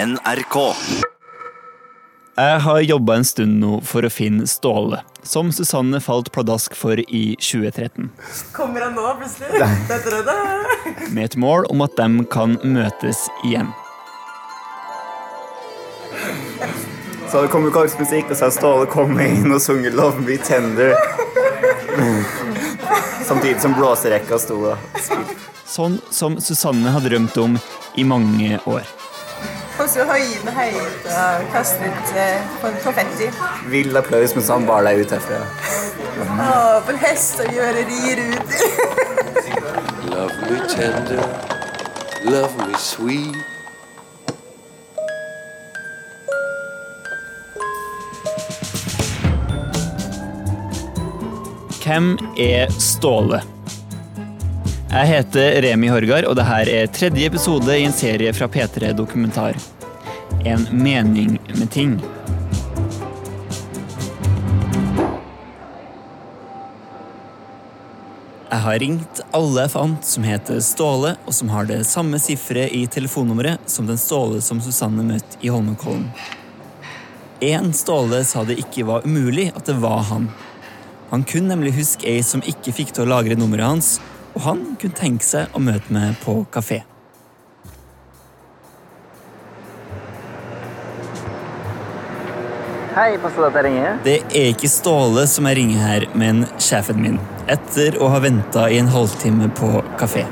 NRK. Jeg har jobba en stund nå for å finne Ståle, som Susanne falt pladask for i 2013. Kommer han nå, plutselig? Dette det. Med et mål om at de kan møtes igjen. Så det kommer korpsmusikk, og så har Ståle kommet inn og sunget 'Love Me Tender'. Samtidig som blåserekka sto og spilte. Sånn som Susanne har drømt om i mange år. Og så høyne høyt og kaste ut eh, konfetti. Vill applaus mens han bar deg ut herfra. Å, på en hest og gjøre rir ut. Love me tender, love me sweet. Hvem er Ståle? Jeg heter Remi Horgard, og dette er tredje episode i en serie fra P3 Dokumentar. En mening med ting. Jeg har ringt alle jeg fant som heter Ståle, og som har det samme sifferet i telefonnummeret som den Ståle som Susanne møtte i Holmenkollen. En Ståle sa det ikke var umulig at det var han. Han kunne nemlig huske ei som ikke fikk til å lagre nummeret hans, og han kunne tenke seg å møte meg på kafé. Hei, passer det at jeg ringer? Det er ikke Ståle som jeg ringer her, men sjefen min. Etter å ha venta i en halvtime på kafé.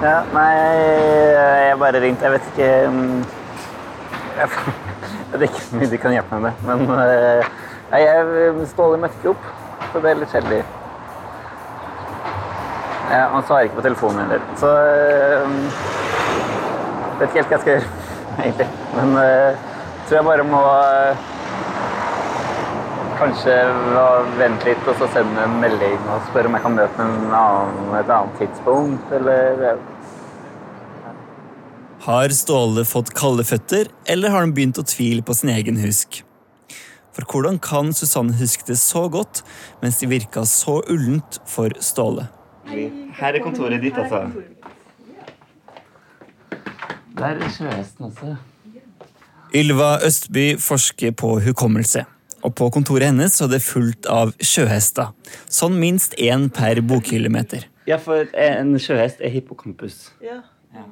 Ja, nei, jeg bare ringte. Jeg vet ikke um, Jeg jeg vet ikke så mye du kan hjelpe meg med, men uh, nei, jeg, Ståle møtte ikke opp, så det er litt kjedelig. Han svarer ikke på telefonen heller, så jeg Vet ikke helt hva jeg skal gjøre, egentlig. Men jeg tror jeg bare må uh, Kanskje vente litt og så sende en melding og spørre om jeg kan møte en annen, et annet tidspunkt, eller Har Ståle fått kalde føtter, eller har han begynt å tvile på sin egen husk? For hvordan kan Susanne huske det så godt, mens det virka så ullent for Ståle? Her er kontoret ditt, altså. Der er sjøhesten også. Ylva Østby forsker på hukommelse. Og på kontoret hennes så er det fullt av sjøhester. Sånn minst én per bokkilometer. Ja, for en sjøhest er hippocampus. Ja.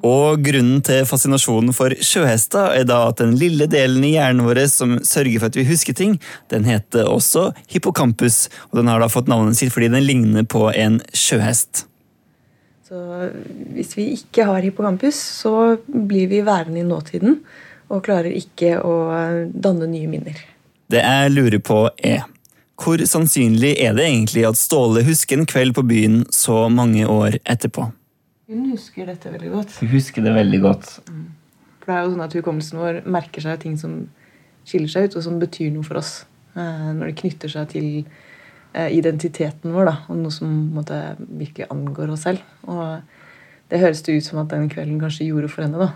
Og grunnen til fascinasjonen for sjøhester er da at den lille delen i hjernen vår som sørger for at vi husker ting, den heter også hippocampus. Og den har da fått navnet sitt fordi den ligner på en sjøhest. Så hvis vi ikke har hippocampus, så blir vi værende i nåtiden og klarer ikke å danne nye minner. Det jeg lurer på er hvor sannsynlig er det egentlig at Ståle husker en kveld på byen så mange år etterpå? Hun husker dette veldig godt. Hun husker det veldig godt. For det er jo sånn at Hukommelsen vår merker seg ting som skiller seg ut, og som betyr noe for oss. eh, Når det knytter seg til eh, identiteten vår, da, og noe som måtte, virkelig angår oss selv. Og det høres det ut som at den kvelden kanskje gjorde for henne. da.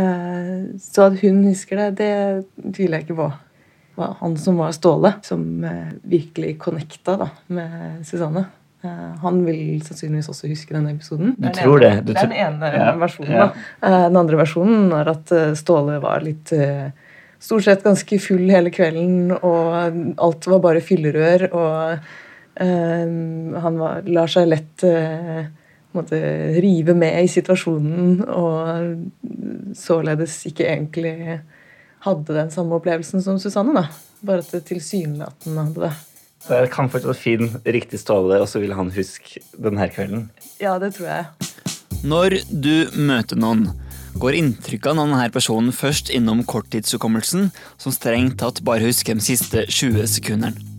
Eh, Så at hun husker det, det tviler jeg ikke på. Det var han som var Ståle, som virkelig connecta da, med Susanne. Eh, Han vil sannsynligvis også huske denne episoden. Du den tror ene- det? Du den ene Ja, versjonen. ja. da. Eh, Den andre versjonen er at eh, Ståle var litt Stort sett ganske full hele kvelden, og alt var bare fyllerør. Og eh, han var, lar seg lett eh, måte, rive med i situasjonen, og således ikke egentlig hadde den samme opplevelsen som Susanne. da. Bare at det tilsynelatende hadde det. Så jeg kan fortsatt finne riktig Ståle, og så vil han huske denne kvelden. Ja, det tror jeg. Når du møter noen, går inntrykket av denne personen først innom korttidshukommelsen, som strengt tatt bare husker de siste 20 sekundene.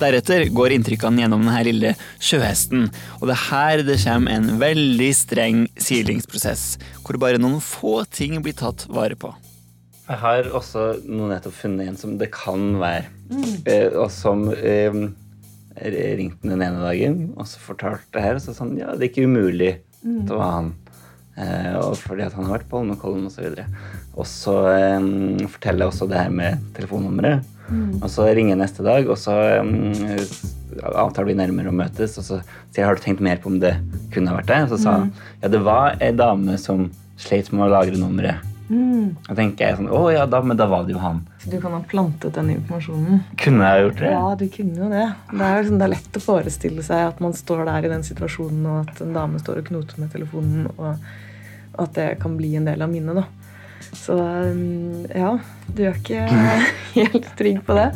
Deretter går inntrykkene gjennom denne lille sjøhesten, og det er her det kommer en veldig streng silingsprosess, hvor bare noen få ting blir tatt vare på. Jeg har også nå nettopp funnet en som det kan være, eh, og som eh, ringte den ene dagen og så fortalte det her. Og så sånn, ja, det er ikke umulig at det var han. Eh, og fordi at han har vært på Holmenkollen osv. Og så eh, forteller jeg også det her med telefonnummeret. Og så ringer jeg neste dag, og så eh, avtaler vi nærmere å møtes. Og så sier jeg har du tenkt mer på om det kunne ha vært deg? Og så sa han ja, det var ei dame som sleit med å lagre nummeret Og tenker jeg sånn Å ja, da, men da var det jo han. Så du kan ha plantet den informasjonen. Kunne jeg gjort det? Ja, du kunne jo det. Det er, sånn, det er lett å forestille seg at man står der i den situasjonen, og at en dame står og knoter med telefonen, og at det kan bli en del av minnet, da. Så um, ja, du er ikke helt trygg på det.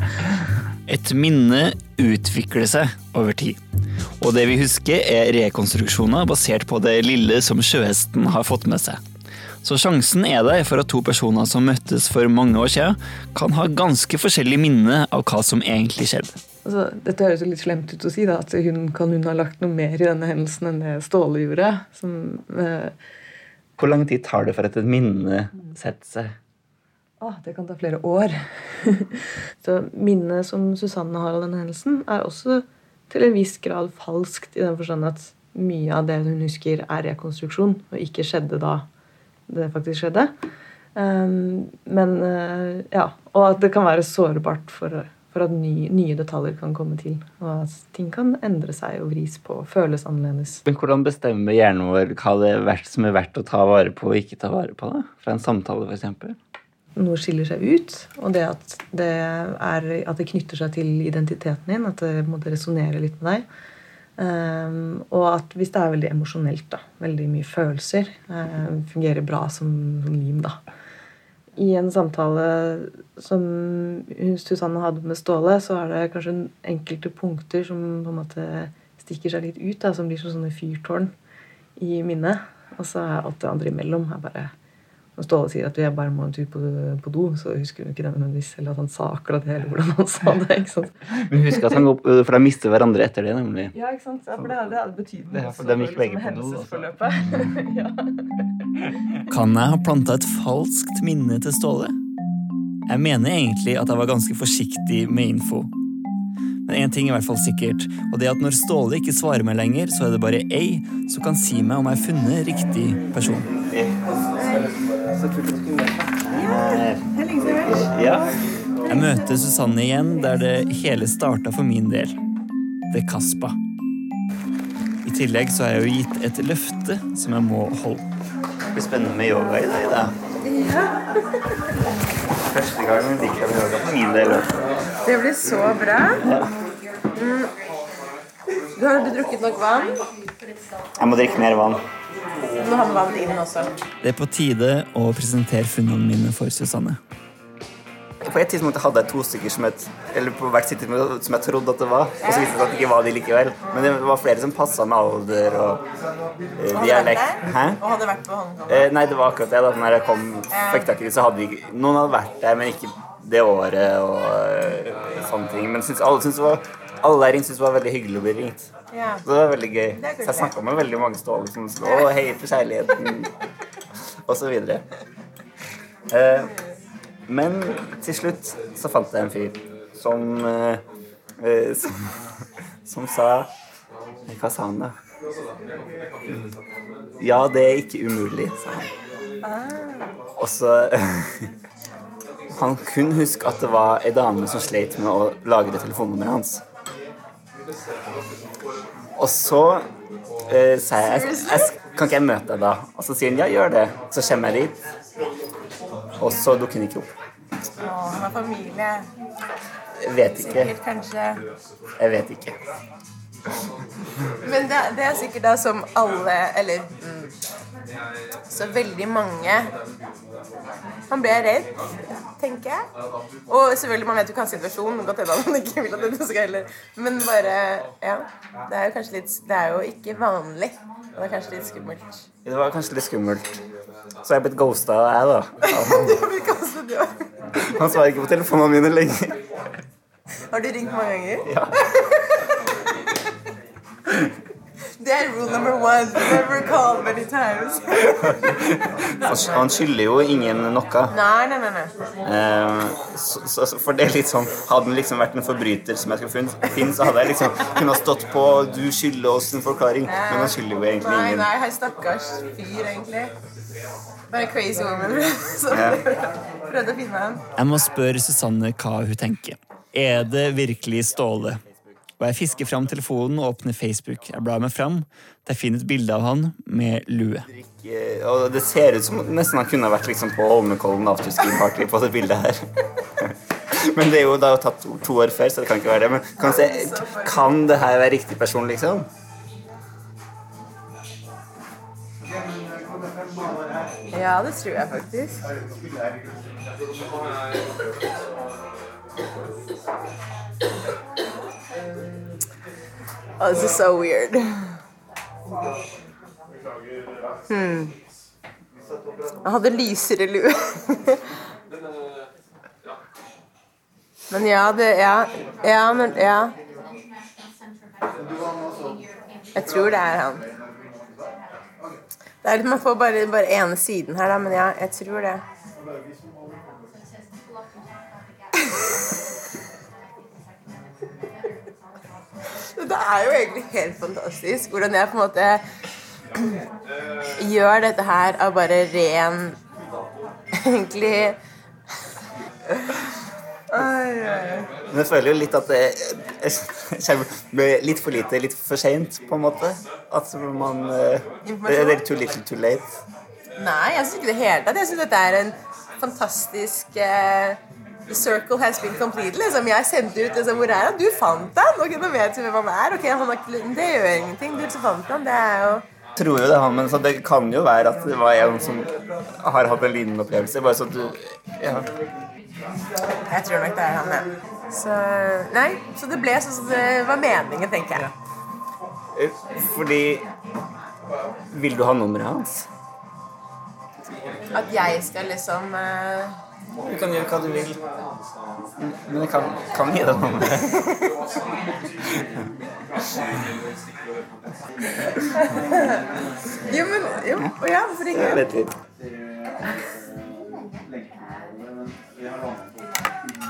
Et minne utvikler seg over tid. Og det vi husker, er rekonstruksjoner basert på det lille som sjøhesten har fått med seg. Så sjansen er der for at to personer som møttes for mange år siden, kan ha ganske forskjellig minne av hva som egentlig skjedde. Altså, dette høres jo litt slemt ut å si, da, at hun kan hun ha lagt noe mer i denne hendelsen enn det Ståle gjorde. Som, eh, Hvor lang tid tar det for at et minne setter seg? Ah, det kan ta flere år. så minnet som Susanne har av denne hendelsen, er også til en viss grad falskt i den forstand at mye av det hun husker, er rekonstruksjon, og ikke skjedde da det faktisk skjedde. Um, men uh, ja, Og at det kan være sårbart for, for at ny, nye detaljer kan komme til. Og at ting kan endre seg og vris på, og føles annerledes. Men hvordan bestemmer hjernen vår hva det er verdt, som er verdt å ta vare på og ikke ta vare på? da? Fra en samtale, f.eks.? noe skiller seg ut, og det at det, er, at det knytter seg til identiteten din, at det måtte resonnere litt med deg. Um, og at hvis det er veldig emosjonelt, da, veldig mye følelser, uh, fungerer bra som, lim, da. I en samtale som Susanne hadde med Ståle, så er det kanskje enkelte punkter som på en måte stikker seg litt ut, da, som blir som sånne fyrtårn i minnet. Og så er alt det andre imellom er bare når Ståle sier at jeg bare må en tur på, på do, så husker hun ikke det nødvendigvis. Eller at han sa akkurat det, eller hvordan han sa det. ikke sant? Men husk at han går, For de mister hverandre etter det, nemlig. Ja, ikke sant? Ja, for det hadde, hadde betydning. Ja, for de gikk begge på do, hendelsesforløpet. ja. Kan jeg ha planta et falskt minne til Ståle? Jeg mener egentlig at jeg var ganske forsiktig med info. Men én ting er i hvert fall sikkert, og det er at når Ståle ikke svarer meg lenger, så er det bare ei som kan si meg om jeg har funnet riktig person. Ja. Jeg møter Susanne igjen der det hele starta for min del. Det Kaspa. I tillegg så har jeg jo gitt et løfte som jeg må holde. Det blir spennende med yoga i dag, da. Første gang liker jeg yoga for min del. Det blir så bra. Mm. Du har du drukket nok vann? Jeg må drikke mer vann. Du må ha med vann inn også. Det er på tide å presentere funnene mine for Susanne. På et tidspunkt hadde jeg to stykker som, et, eller på hvert sitt som jeg trodde at det var. Og så viste det seg at det ikke var de likevel. Men det var flere som passa med alder og uh, dialekt. Hæ? Og hadde vært på Hongkong? Eh, nei, det var akkurat det. da Når jeg kom, fikk tak i det, så hadde vi Noen hadde vært der, men ikke det året og uh, sånne ting. Men synes, alle synes det var alle der inne syntes det var veldig hyggelig å bli ringt. Ja. Så det var veldig gøy. Så jeg snakka med veldig mange ståler som sa og hei for kjærligheten', og så videre. Eh, men til slutt så fant jeg en fyr som eh, eh, som, som sa Hva sa han, da? Ja, det er ikke umulig, sa han. Og så Han kunne huske at det var ei dame som sleit med å lagre telefonnummeret hans. Og så eh, sa jeg, jeg, jeg Kan ikke jeg møte deg da? Og så sier hun ja, gjør det. Så kommer jeg dit, og så dukker hun ikke opp. Å, han har familie. Jeg vet ikke. Sikkert, kanskje. Jeg vet ikke. Men det, det er sikkert da som alle Eller mm, så veldig mange Han ble redd, tenker jeg. Og selvfølgelig, man vet jo ikke situasjonen situasjon. Godt hende han ikke vil at det skal heller Men bare Ja. Det er jo kanskje litt Det er jo ikke vanlig. Det er kanskje litt skummelt. Det var kanskje litt skummelt. Så jeg er blitt ghosta, jeg, da. Du blir kastet, du òg. Han svarer ikke på telefonene mine lenger. Har du ringt mange ganger? Ja. Det er rule number one. Never call many times. Han- Han skylder jo ingen noe. Nei, nei, nei. nei. Eh, så, så, så for det er litt sånn Hadde han liksom vært en forbryter som jeg skulle funnet, finne, så hadde jeg liksom kunnet stått på Du skylder oss en forklaring. Men han skylder jo egentlig Nei, ingen. nei, hei, stakkars fyr, egentlig. Bare crazy woman som prøvde å finne ham. Jeg må spørre Susanne hva hun tenker. Er det virkelig Ståle? Og jeg fisker fram telefonen og åpner Facebook. Jeg blar meg fram til jeg finner et bilde av han med lue. Og det ser ut som nesten han kunne vært liksom på Holmenkollen afterski-party på det bildet her. Men det er jo da tatt to, to år før, så det kan ikke være det. Men kan, se, kan det her være riktig person, liksom? Ja, det tror jeg faktisk. Oh, this is so weird. Hmm. Jeg hadde lysere lue. Men ja, det Ja, ja men Ja. Jeg tror det er han. Det er litt, Man får bare, bare ene siden her, da, men ja, jeg tror det. Det er jo egentlig helt fantastisk hvordan jeg på en måte gjør dette her av bare ren Egentlig. Men jeg føler jo litt at det kommer litt for lite, litt for seint, på en måte. At man eh, Det er too little too late. Nei, jeg syns ikke det hele tatt. Jeg syns dette er en fantastisk eh, The circle has been completed. Liksom. Jeg sendte ut liksom, Hvor er han? Du fant han! Ok, nå vet du hvem han er. Ok, han har Det gjør ingenting. Du fant han. Det er jo tror jo det, han, men så det kan jo være at det var en som har hatt en lignende opplevelse. Bare så at du Ja. Jeg tror nok det er han, ja. Så Nei, så det ble sånn som det var meningen, tenker jeg. Ja. Fordi Vil du ha nummeret hans? At jeg skal liksom eh, Du kan gjøre hva du vil. Men jeg kan, kan gi deg noe. Jo, men Jo, ja, hvorfor ikke? Litt.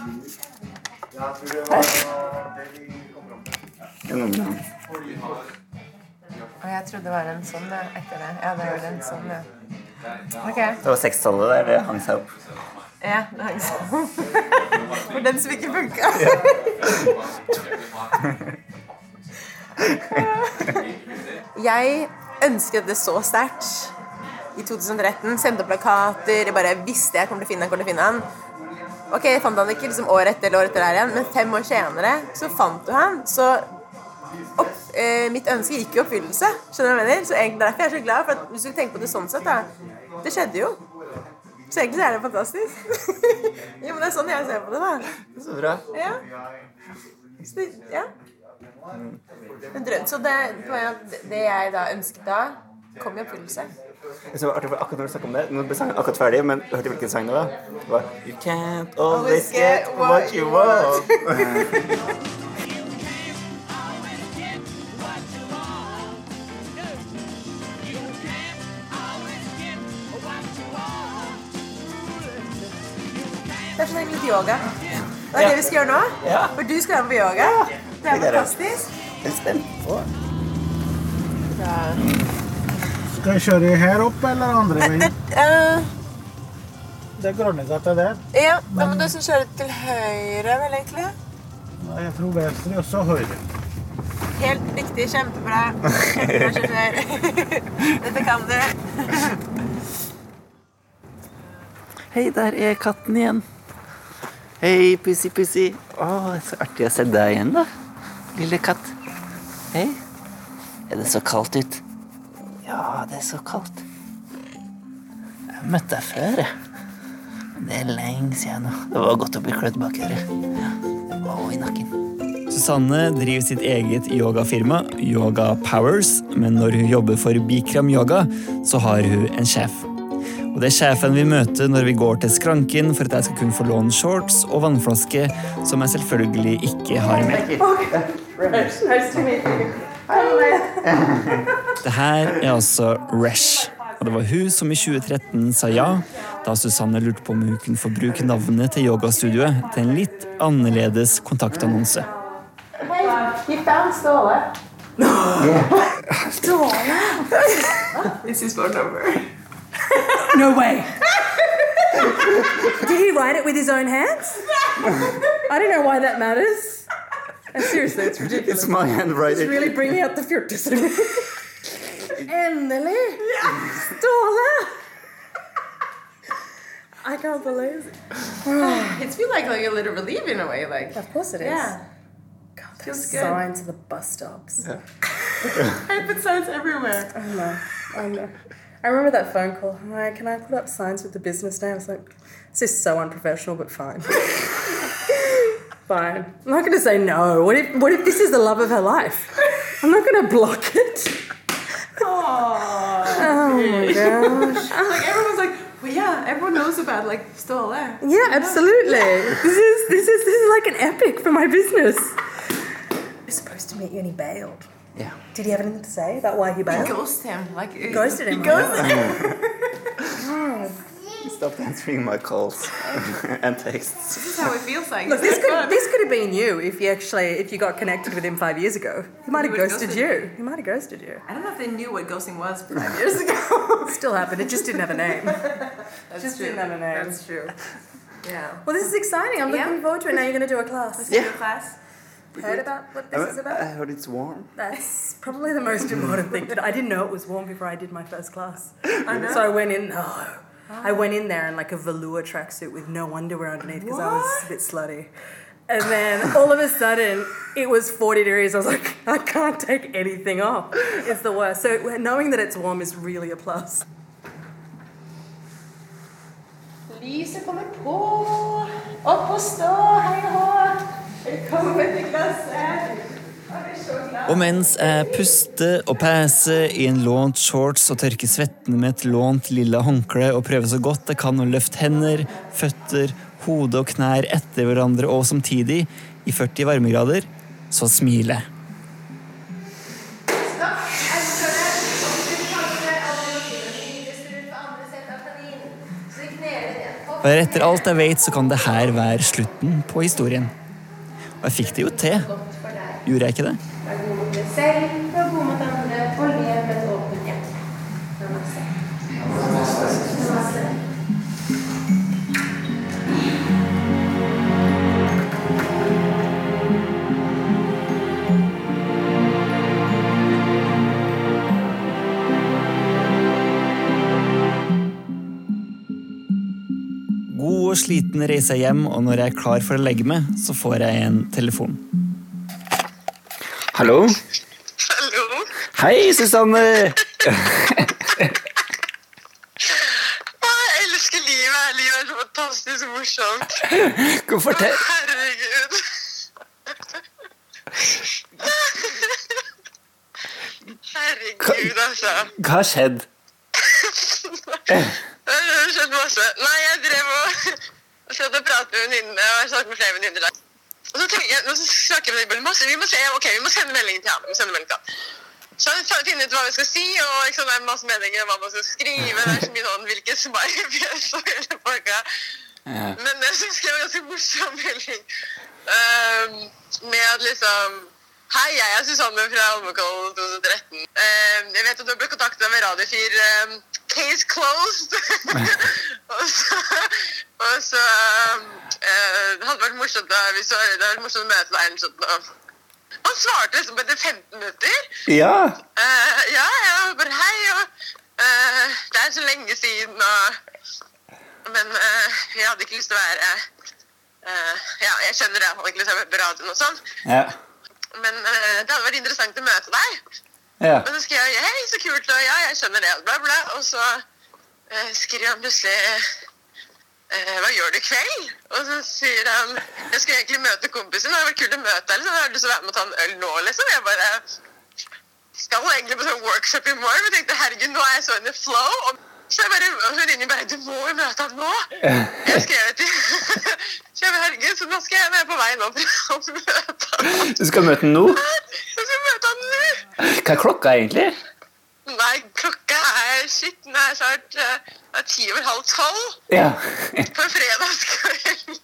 Hans. Og jeg trodde det var en sånn etter det. Ja, det var en sånn, ja. Okay. Det var sekstallet der det hang seg opp. Ja, sånn. For den som ikke funka. Jeg ønsket det så sterkt i 2013. Sendte plakater. Jeg bare visste jeg kom til å finne han. kom til å finne han. Ok, jeg fant han ikke liksom året etter eller året etter der igjen, men fem år senere så fant du han. Så opp, eh, mitt ønske gikk i oppfyllelse. Skjønner du hva jeg mener? Så egentlig derfor er jeg så glad. For at hvis du tenker på det sånn sett, da Det skjedde jo. Så egentlig er det fantastisk. jo, men det er sånn jeg ser på det, da. Så bra. Ja. Så det, ja. Drøm. Så det, det jeg da ønsket da, kom i oppfyllelse. Så det var artig, akkurat når du snakket om det Nå ble sangen akkurat ferdig, men hørte du hvilken sang det var? Det var You can't always get what you want. Det er sånn litt yoga. Det er det vi skal gjøre nå. Ja. For du skal være med på yoga. Det er det er fantastisk. Jeg er spent på. Skal jeg kjøre her opp eller andre Det, veien? eh, Det er Grønnegata der. ja, da må du som kjøre til høyre, vel, egentlig. Nei, Jeg tror venstre og så høyre. Helt riktig. Kjempebra. Kjempebra sjåfør. Dette kan du. Hei, der er katten igjen. Hei, pussy, pussy. Å, så artig å se deg igjen, da. Lille katt. Hei. Er det så kaldt ut? Ja, det er så kaldt. Jeg har møtt deg før, jeg. Det er lenge siden nå. Det var godt å bli klødd bak øret. Ja. Og i nakken. Susanne driver sitt eget yogafirma, Yoga Powers, men når hun jobber for Bikram Yoga, så har hun en sjef. Og det er sjefen vi møter når vi går til skranken for at jeg skal kunne få låne shorts og vannflaske, som jeg selvfølgelig ikke har med. Det her er altså Resh. Og det var hun som i 2013 sa ja, da Susanne lurte på om hun kunne få bruke navnet til yogastudioet til en litt annerledes kontaktannonse. Vi found Ståle. Ståle? This is phone number. No way. Did he write it with his own hands? I don't know why that matters. And seriously, it's ridiculous. It's my handwriting. It's really bringing out the fjortis in me. Endelig! Ståle! I can't believe it. It feels like, like a little relief in a way. Like, Of course it is. yeah. God, Feels there's good. signs of the bus stops. I put signs everywhere. I know. I know. I remember that phone call. Hi, can I put up signs with the business name? I was like, this is so unprofessional, but fine. fine. I'm not going to say no. What if, what if this is the love of her life? I'm not going to block it. Oh my gosh. like everyone's like, well, yeah, everyone knows about like Ståle. Yeah, absolutely. This is this is this is like an epic for my business. We're supposed to meet you and he bailed. Yeah. Did he have anything to say about why he bailed? Ghosted him. Like Ghosted him. He ghosted him. Stop answering my calls and texts. This is how it feels like. Look, this could this could have been you if you actually if you got connected with him five years ago. He might have ghosted ghosted you. He might have ghosted you. I don't know if they knew what ghosting was five years ago. Still happened. It just didn't have a name. That's Just true. didn't have a name. That's true. Yeah. Well, this is exciting. I'm looking Yeah. forward to it. Now you're going to do a class. Yeah. class. Heard about what this is about? I heard it's warm. That's probably the most important thing. But I didn't know it was warm before I did my first class. So I went in. Oh, I ah. went in there in like a velour tracksuit with no underwear underneath because I was a bit slutty. And then all of a sudden, it was 40 degrees. I was like, I can't take anything off. It's the worst. So knowing that it's warm is really a plus. Lyset kommer på. Opp og stå, hei og hå. Og mens jeg puster og peser i en lånt shorts og tørker svetten med et lånt lilla håndkle og prøver så godt jeg kan å løfte hender, føtter, hode og knær etter hverandre og samtidig, i 40 varmegrader, så smiler jeg. Og etter alt jeg vet, så kan det her være slutten på historien. Og jeg fikk det jo til. Gjorde jeg ikke det? Vær god mot deg selv, og sliten reiser jeg hjem, og når jeg er klar for å legge meg, så får jeg en telefon. Hallo? Hallo. Hei, Susanne! Jeg elsker livet. Livet er så fantastisk morsomt. Hvorfor det? Herregud. Herregud, altså. Hva har skjedd? Det har skjedd masse. Nei, jeg drev og og satt og pratet med venninnene, og jeg snakket med flere venninner der. Og så tenker jeg, nå snakker vi med masse, vi må se, ok, vi må sende melding til han. Vi må sende melding til han. Så jeg funnet ut hva vi skal si, og liksom, det er masse meninger om hva man skal skrive. Det er så mye sånn, hvilke smilefjes og hele pakka. Men jeg synes det var ganske morsom melding. Um, med at liksom Hei, jeg er Susanne fra Holmenkollen 2013. Ehm, jeg vet at du ble kontaktet med Radio 4. ehm, case closed. og så, og så eh, Det hadde vært morsomt da, hvis du, det hadde vært morsomt å møte deg. Sånn. Han svarte liksom etter 15 minutter. Ja. Uh, ja, jeg bare hei, og uh, det er så lenge siden, og Men uh, jeg hadde ikke lyst til å være uh, Ja, jeg skjønner det, jeg hadde ikke lyst til å være på radioen og sånn, Ja. Men uh, det hadde vært interessant å møte deg. ja. Og så skrev jeg hei, så kult, og ja, jeg skjønner det, bla, bla. Og så uh, skriver han plutselig eh, hva gjør du i kveld? Og så sier han jeg skal egentlig møte kompisen, det hadde vært kult å møte deg, liksom. Jeg du lyst til å være med og ta en øl nå, liksom. Jeg bare skal egentlig på sånn workshop i morgen, men tenkte herregud, nå er jeg så in the flow. Og så jeg bare, venninnen bare, du må jo møte ham nå. Jeg skrev skrevet til Så jeg bare, herregud, så nå skal jeg være på vei nå for å møte ham. Du skal møte ham nå? Jeg skal møte ham nå. Hva er klokka egentlig? Nei, klokka er shit, den er snart eh, det er ti over halv tolv Ja. på fredagskvelden.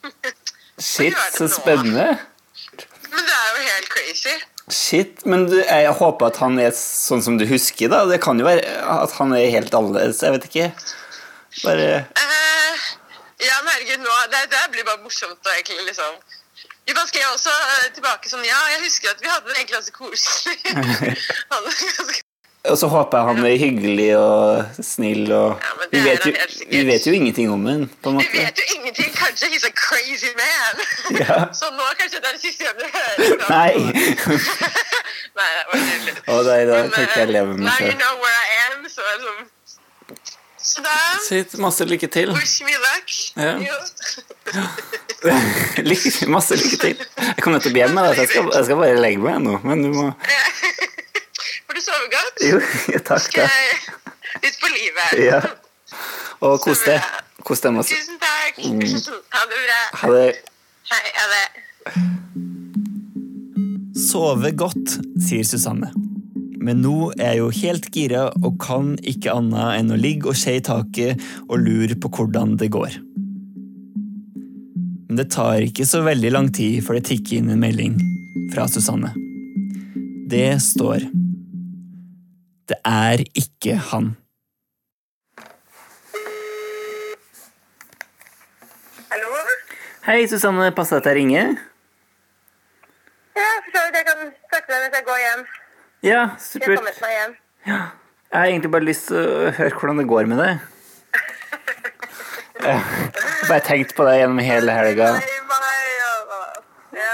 Shit, så spennende. Men det er jo helt crazy. Shit, men du, jeg håper at han er sånn som du husker, da. Det kan jo være at han er helt annerledes. Jeg vet ikke. Bare Eh, ja, men herregud, nå, det, det blir bare morsomt å egentlig liksom da skrev også eh, tilbake sånn Ja, jeg husker at vi hadde det egentlig ganske koselig. Hadde det ganske- Og så håper jeg han er hyggelig og snill og ja, vi, er vet jo, vi vet jo ingenting om ham, på en måte. Vi vet jo ingenting. Kanskje he's a crazy man. Ja. Så nå kanskje det er det siste gang du hører fra Nei! Nei, det var nydelig. Å nei, da tenkte kan ikke jeg leve med Now you know where I am, så er det sånn Så da Sitt, masse lykke til. Wish me luck. Ja. Lykke, masse lykke til. Jeg kommer til å be da, så jeg skal, jeg skal bare legge meg nå. Men du må Får du sove godt? Jo, takk, Skal jeg ut på livet? Ja. Og kos deg. Kos deg masse. Tusen takk. Mm. Ha det bra. Ha det. Hei, ha det. Sove godt, sier Susanne. Men nå er jeg jo helt gira og kan ikke annet enn å ligge og se i taket og lure på hvordan det går. Men det tar ikke så veldig lang tid før det tikker inn en melding fra Susanne. Det står Det er ikke han. Hallo? Hei, Susanne. Det at jeg ringer? Ja, for så vidt. Jeg kan snakke med deg mens jeg går hjem. Ja, Jeg har supert. kommet meg hjem. Jeg har egentlig bare lyst til å høre hvordan det går med deg. Jeg har bare tenkt på deg gjennom hele helga. Ja.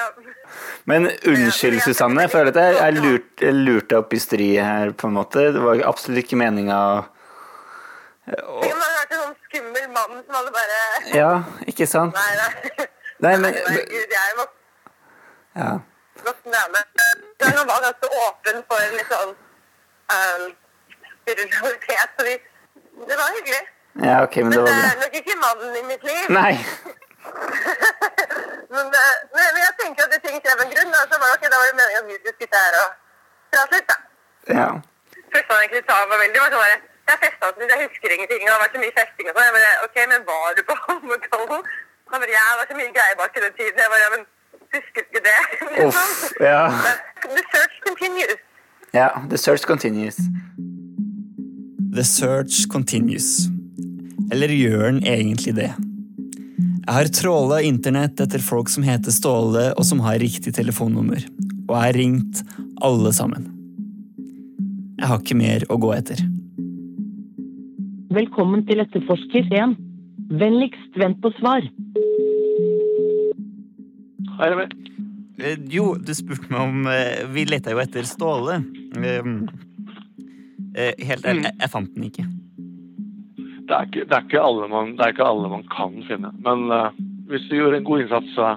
Men unnskyld, Susanne. Føler at jeg, lurte jeg lurte opp i stryet her, på en måte. Det var absolutt ikke meninga å har vært en sånn skummel mann som hadde bare Ja, ikke sant? Nei, nei. Nei, men Gud, jeg er Ja. voksen dame. Var ganske åpen for litt sånn um, spiritualitet. Så vi, det var hyggelig. ja, ok, men det Men det er nok ikke mannen i mitt liv. Nei. Men, eh, men, men jeg tenker at det ting krever en grunn. Da, så var det, da var det meningen at vi skulle sitte her og prate litt, da. Ja. Første han egentlig sa var veldig var sånn Jeg festa til jeg husker ingenting. og Det har vært så mye festing og sånn. Jeg bare, ok, men var du på Holmenkollen? Han bare, ja, det var så mye greier bak i den tiden. Jeg bare, ja, men husker ikke det? Uff, ja. Men The search continues. ja. The search continues. The search continues. Eller gjør den egentlig det? Jeg har tråla internett etter folk som heter Ståle, og som har riktig telefonnummer. Og jeg har ringt alle sammen. Jeg har ikke mer å gå etter. Velkommen til etterforsker 1. Vennligst vent på svar. Hei, Remi. Eh, Jo, du spurte meg om eh, Vi leta jo etter Ståle. Eh, eh, Helt ærlig, jeg, jeg fant den ikke. Det er, ikke, det, er ikke alle man, det er ikke alle man kan finne. Men uh, hvis du gjorde en god innsats, så,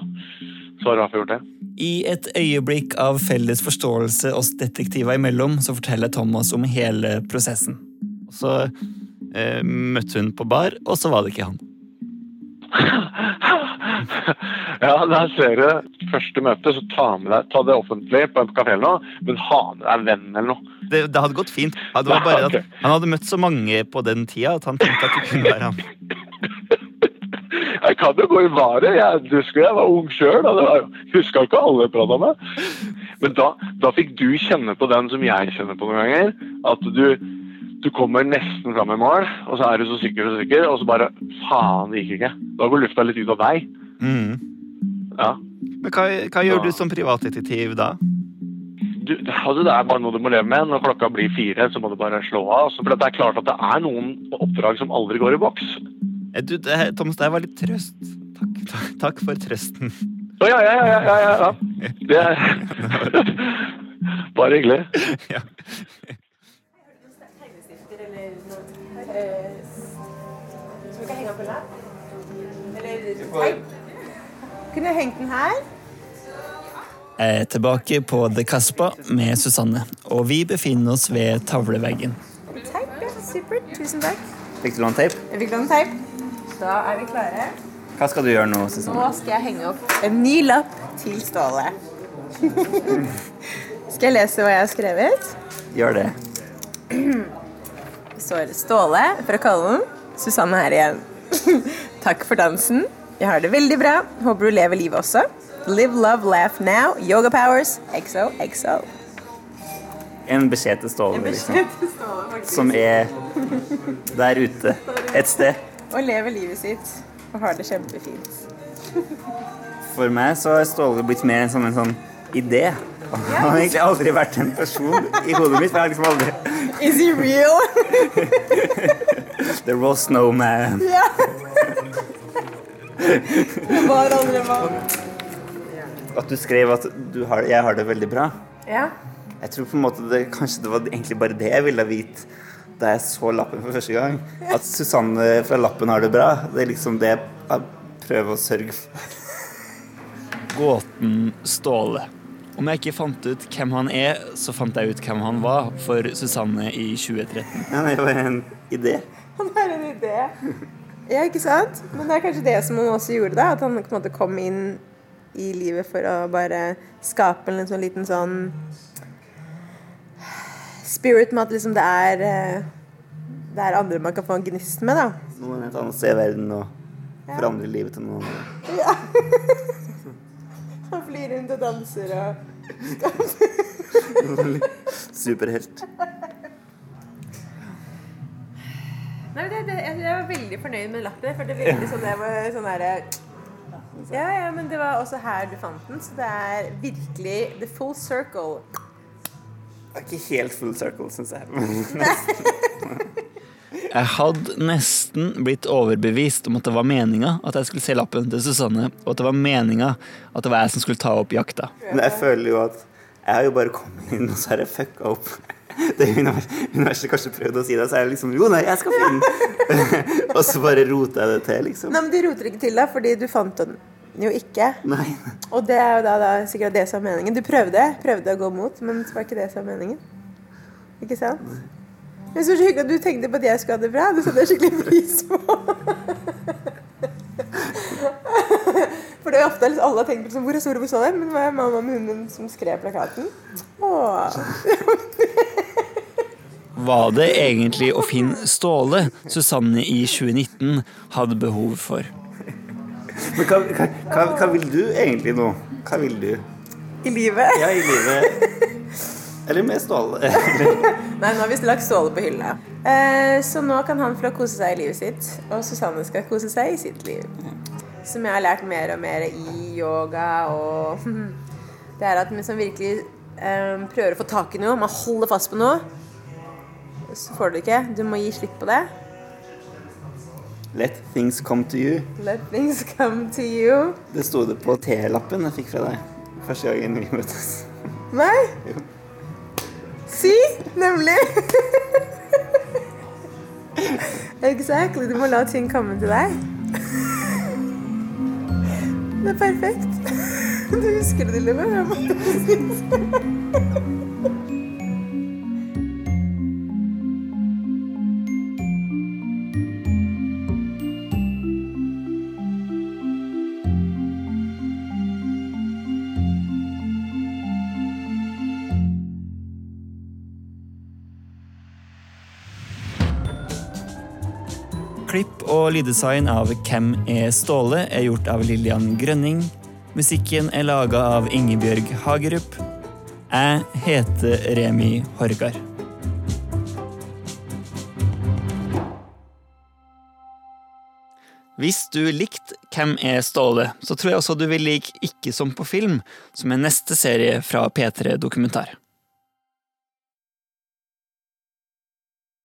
så har Rafa gjort det. I et øyeblikk av felles forståelse oss detektiver imellom, så forteller Thomas om hele prosessen. Så uh, møtte hun på bar, og så var det ikke han. Ja, der ser du. Første møte, så ta, deg, ta det offentlig på en kafé eller noe, men ha med deg en venn eller noe. Det, det hadde gått fint. Det var bare at Han hadde møtt så mange på den tida at han tenkte at det kunne være han. Jeg kan jo gå i varet. Jeg husker jeg var ung sjøl. Huska ikke alle jeg prata med. Men da, da fikk du kjenne på den som jeg kjenner på noen ganger. At du, du kommer nesten fram i mål, og så er du så sikker og sikker, og så bare Faen, det gikk ikke. Da går lufta litt ut av deg. Mm. Ja. Men hva, hva gjør du som privatdetektiv da? Du, altså det er bare noe du må leve med. Når klokka blir fire, så må du bare slå av. Altså, For det er klart at det er noen oppdrag som aldri går i boks. Eh, Du, det, Thomas, det var litt trøst. Takk, takk, takk for trøsten. Å ja, ja, ja, ja, ja, ja. Det er bare hyggelig. Ja. Som vi kan henge opp en lapp? Eller teip? Kunne hengt den her? Jeg er tilbake på The Caspa med Susanne, og vi befinner oss ved tavleveggen. Teip, ja. Supert. Tusen takk. Fikk du lånt teip? Jeg fikk låne teip. Da er vi klare. Hva skal du gjøre nå, Susanne? Nå skal jeg henge opp en ny lapp til Ståle. skal jeg lese hva jeg har skrevet? Gjør det. Det står Ståle fra Kollen. Susanne her igjen. Takk for dansen. Jeg har det veldig bra. Håper du lever livet også. Live, love, laugh now. Yoga powers. Exo, exo. En beskjed til Ståle, liksom. Som er der ute et sted. Og lever livet sitt og har det kjempefint. For meg så har Ståle blitt mer en sånn, en sånn idé. Han har egentlig aldri vært en person i hodet mitt. for Jeg har liksom aldri Is he real? There was no ja. Det var aldri mann. At du skrev at du har, jeg har det veldig bra. Ja. Jeg tror på en måte det, kanskje det var egentlig bare det jeg ville vite da jeg så lappen for første gang. At Susanne fra Lappen har det bra. Det er liksom det jeg prøver å sørge for. Gåten Ståle. Om jeg ikke fant ut hvem han er, så fant jeg ut hvem han var for Susanne i 2013. Ja, det var en idé. Han er en idé. Ja, ikke sant? Men det er kanskje det som han også gjorde, da. At han på en måte kom inn i livet for å bare skape en sånn liten sånn spirit med at liksom det er eh, Det er andre man kan få en gnist med, da. Noen helt annet sted i verden og forandre livet til noen andre. Ja. Han flyr rundt og danser og Superhelt. Nei, det, det, jeg, jeg var veldig fornøyd med lappen. For det veldig sånn, det var sånn derre ja, ja, men det var også her du fant den, så det er virkelig the full circle. Det er ikke helt full circle, syns jeg. Jeg hadde nesten blitt overbevist om at det var meninga at jeg skulle se lappen til Susanne, og at det var meninga at det var jeg som skulle ta opp jakta. Men jeg føler jo at jeg har jo bare kommet inn, og så har jeg fucka opp. Det univers- universet kanskje prøvde å si det, så er det liksom Jo, nei, jeg skal finne den. og så bare roter jeg det til, liksom. Nei, men du roter ikke til deg, fordi du fant den jo ikke. Nei. Og det er jo da, da sikkert det som er meningen. Du prøvde, prøvde å gå mot, men det var ikke det som var meningen. Ikke sant? Men så hyggelig at du tenkte på at jeg skulle ha det bra. Det setter jeg skikkelig pris på. For det er ofte liksom, alle har tenkt på liksom, hvor er Store, det? Men det var mamma med hunden som skrev plakaten. Åh. Var det egentlig å finne Ståle Susanne i 2019 hadde behov for? Men hva, hva, hva, hva vil du egentlig nå? Hva vil du? I livet? Ja, i livet. Eller med Ståle. Nei, nå har vi lagt Ståle på hylla. Eh, så nå kan han få kose seg i livet sitt, og Susanne skal kose seg i sitt liv. Som jeg har lært mer og mer i yoga og Det er at man som virkelig eh, prøver å få tak i noe, man holder fast på noe, så får du ikke. Du må gi slipp på det. Let things come to you. Let things come to you. Det sto det på T-lappen jeg fikk fra deg første gangen vi møttes. Nei? Si! Nemlig. exactly. Du må la ting komme til deg. Det er perfekt. Du husker det, Lille. Klipp og lyddesign av Hvem er Ståle er gjort av Lillian Grønning. Musikken er laga av Ingebjørg Hagerup. Jeg heter Remi Horgard. Hvis du likte Hvem er Ståle, så tror jeg også du vil like Ikke som på film, som er neste serie fra P3 Dokumentar.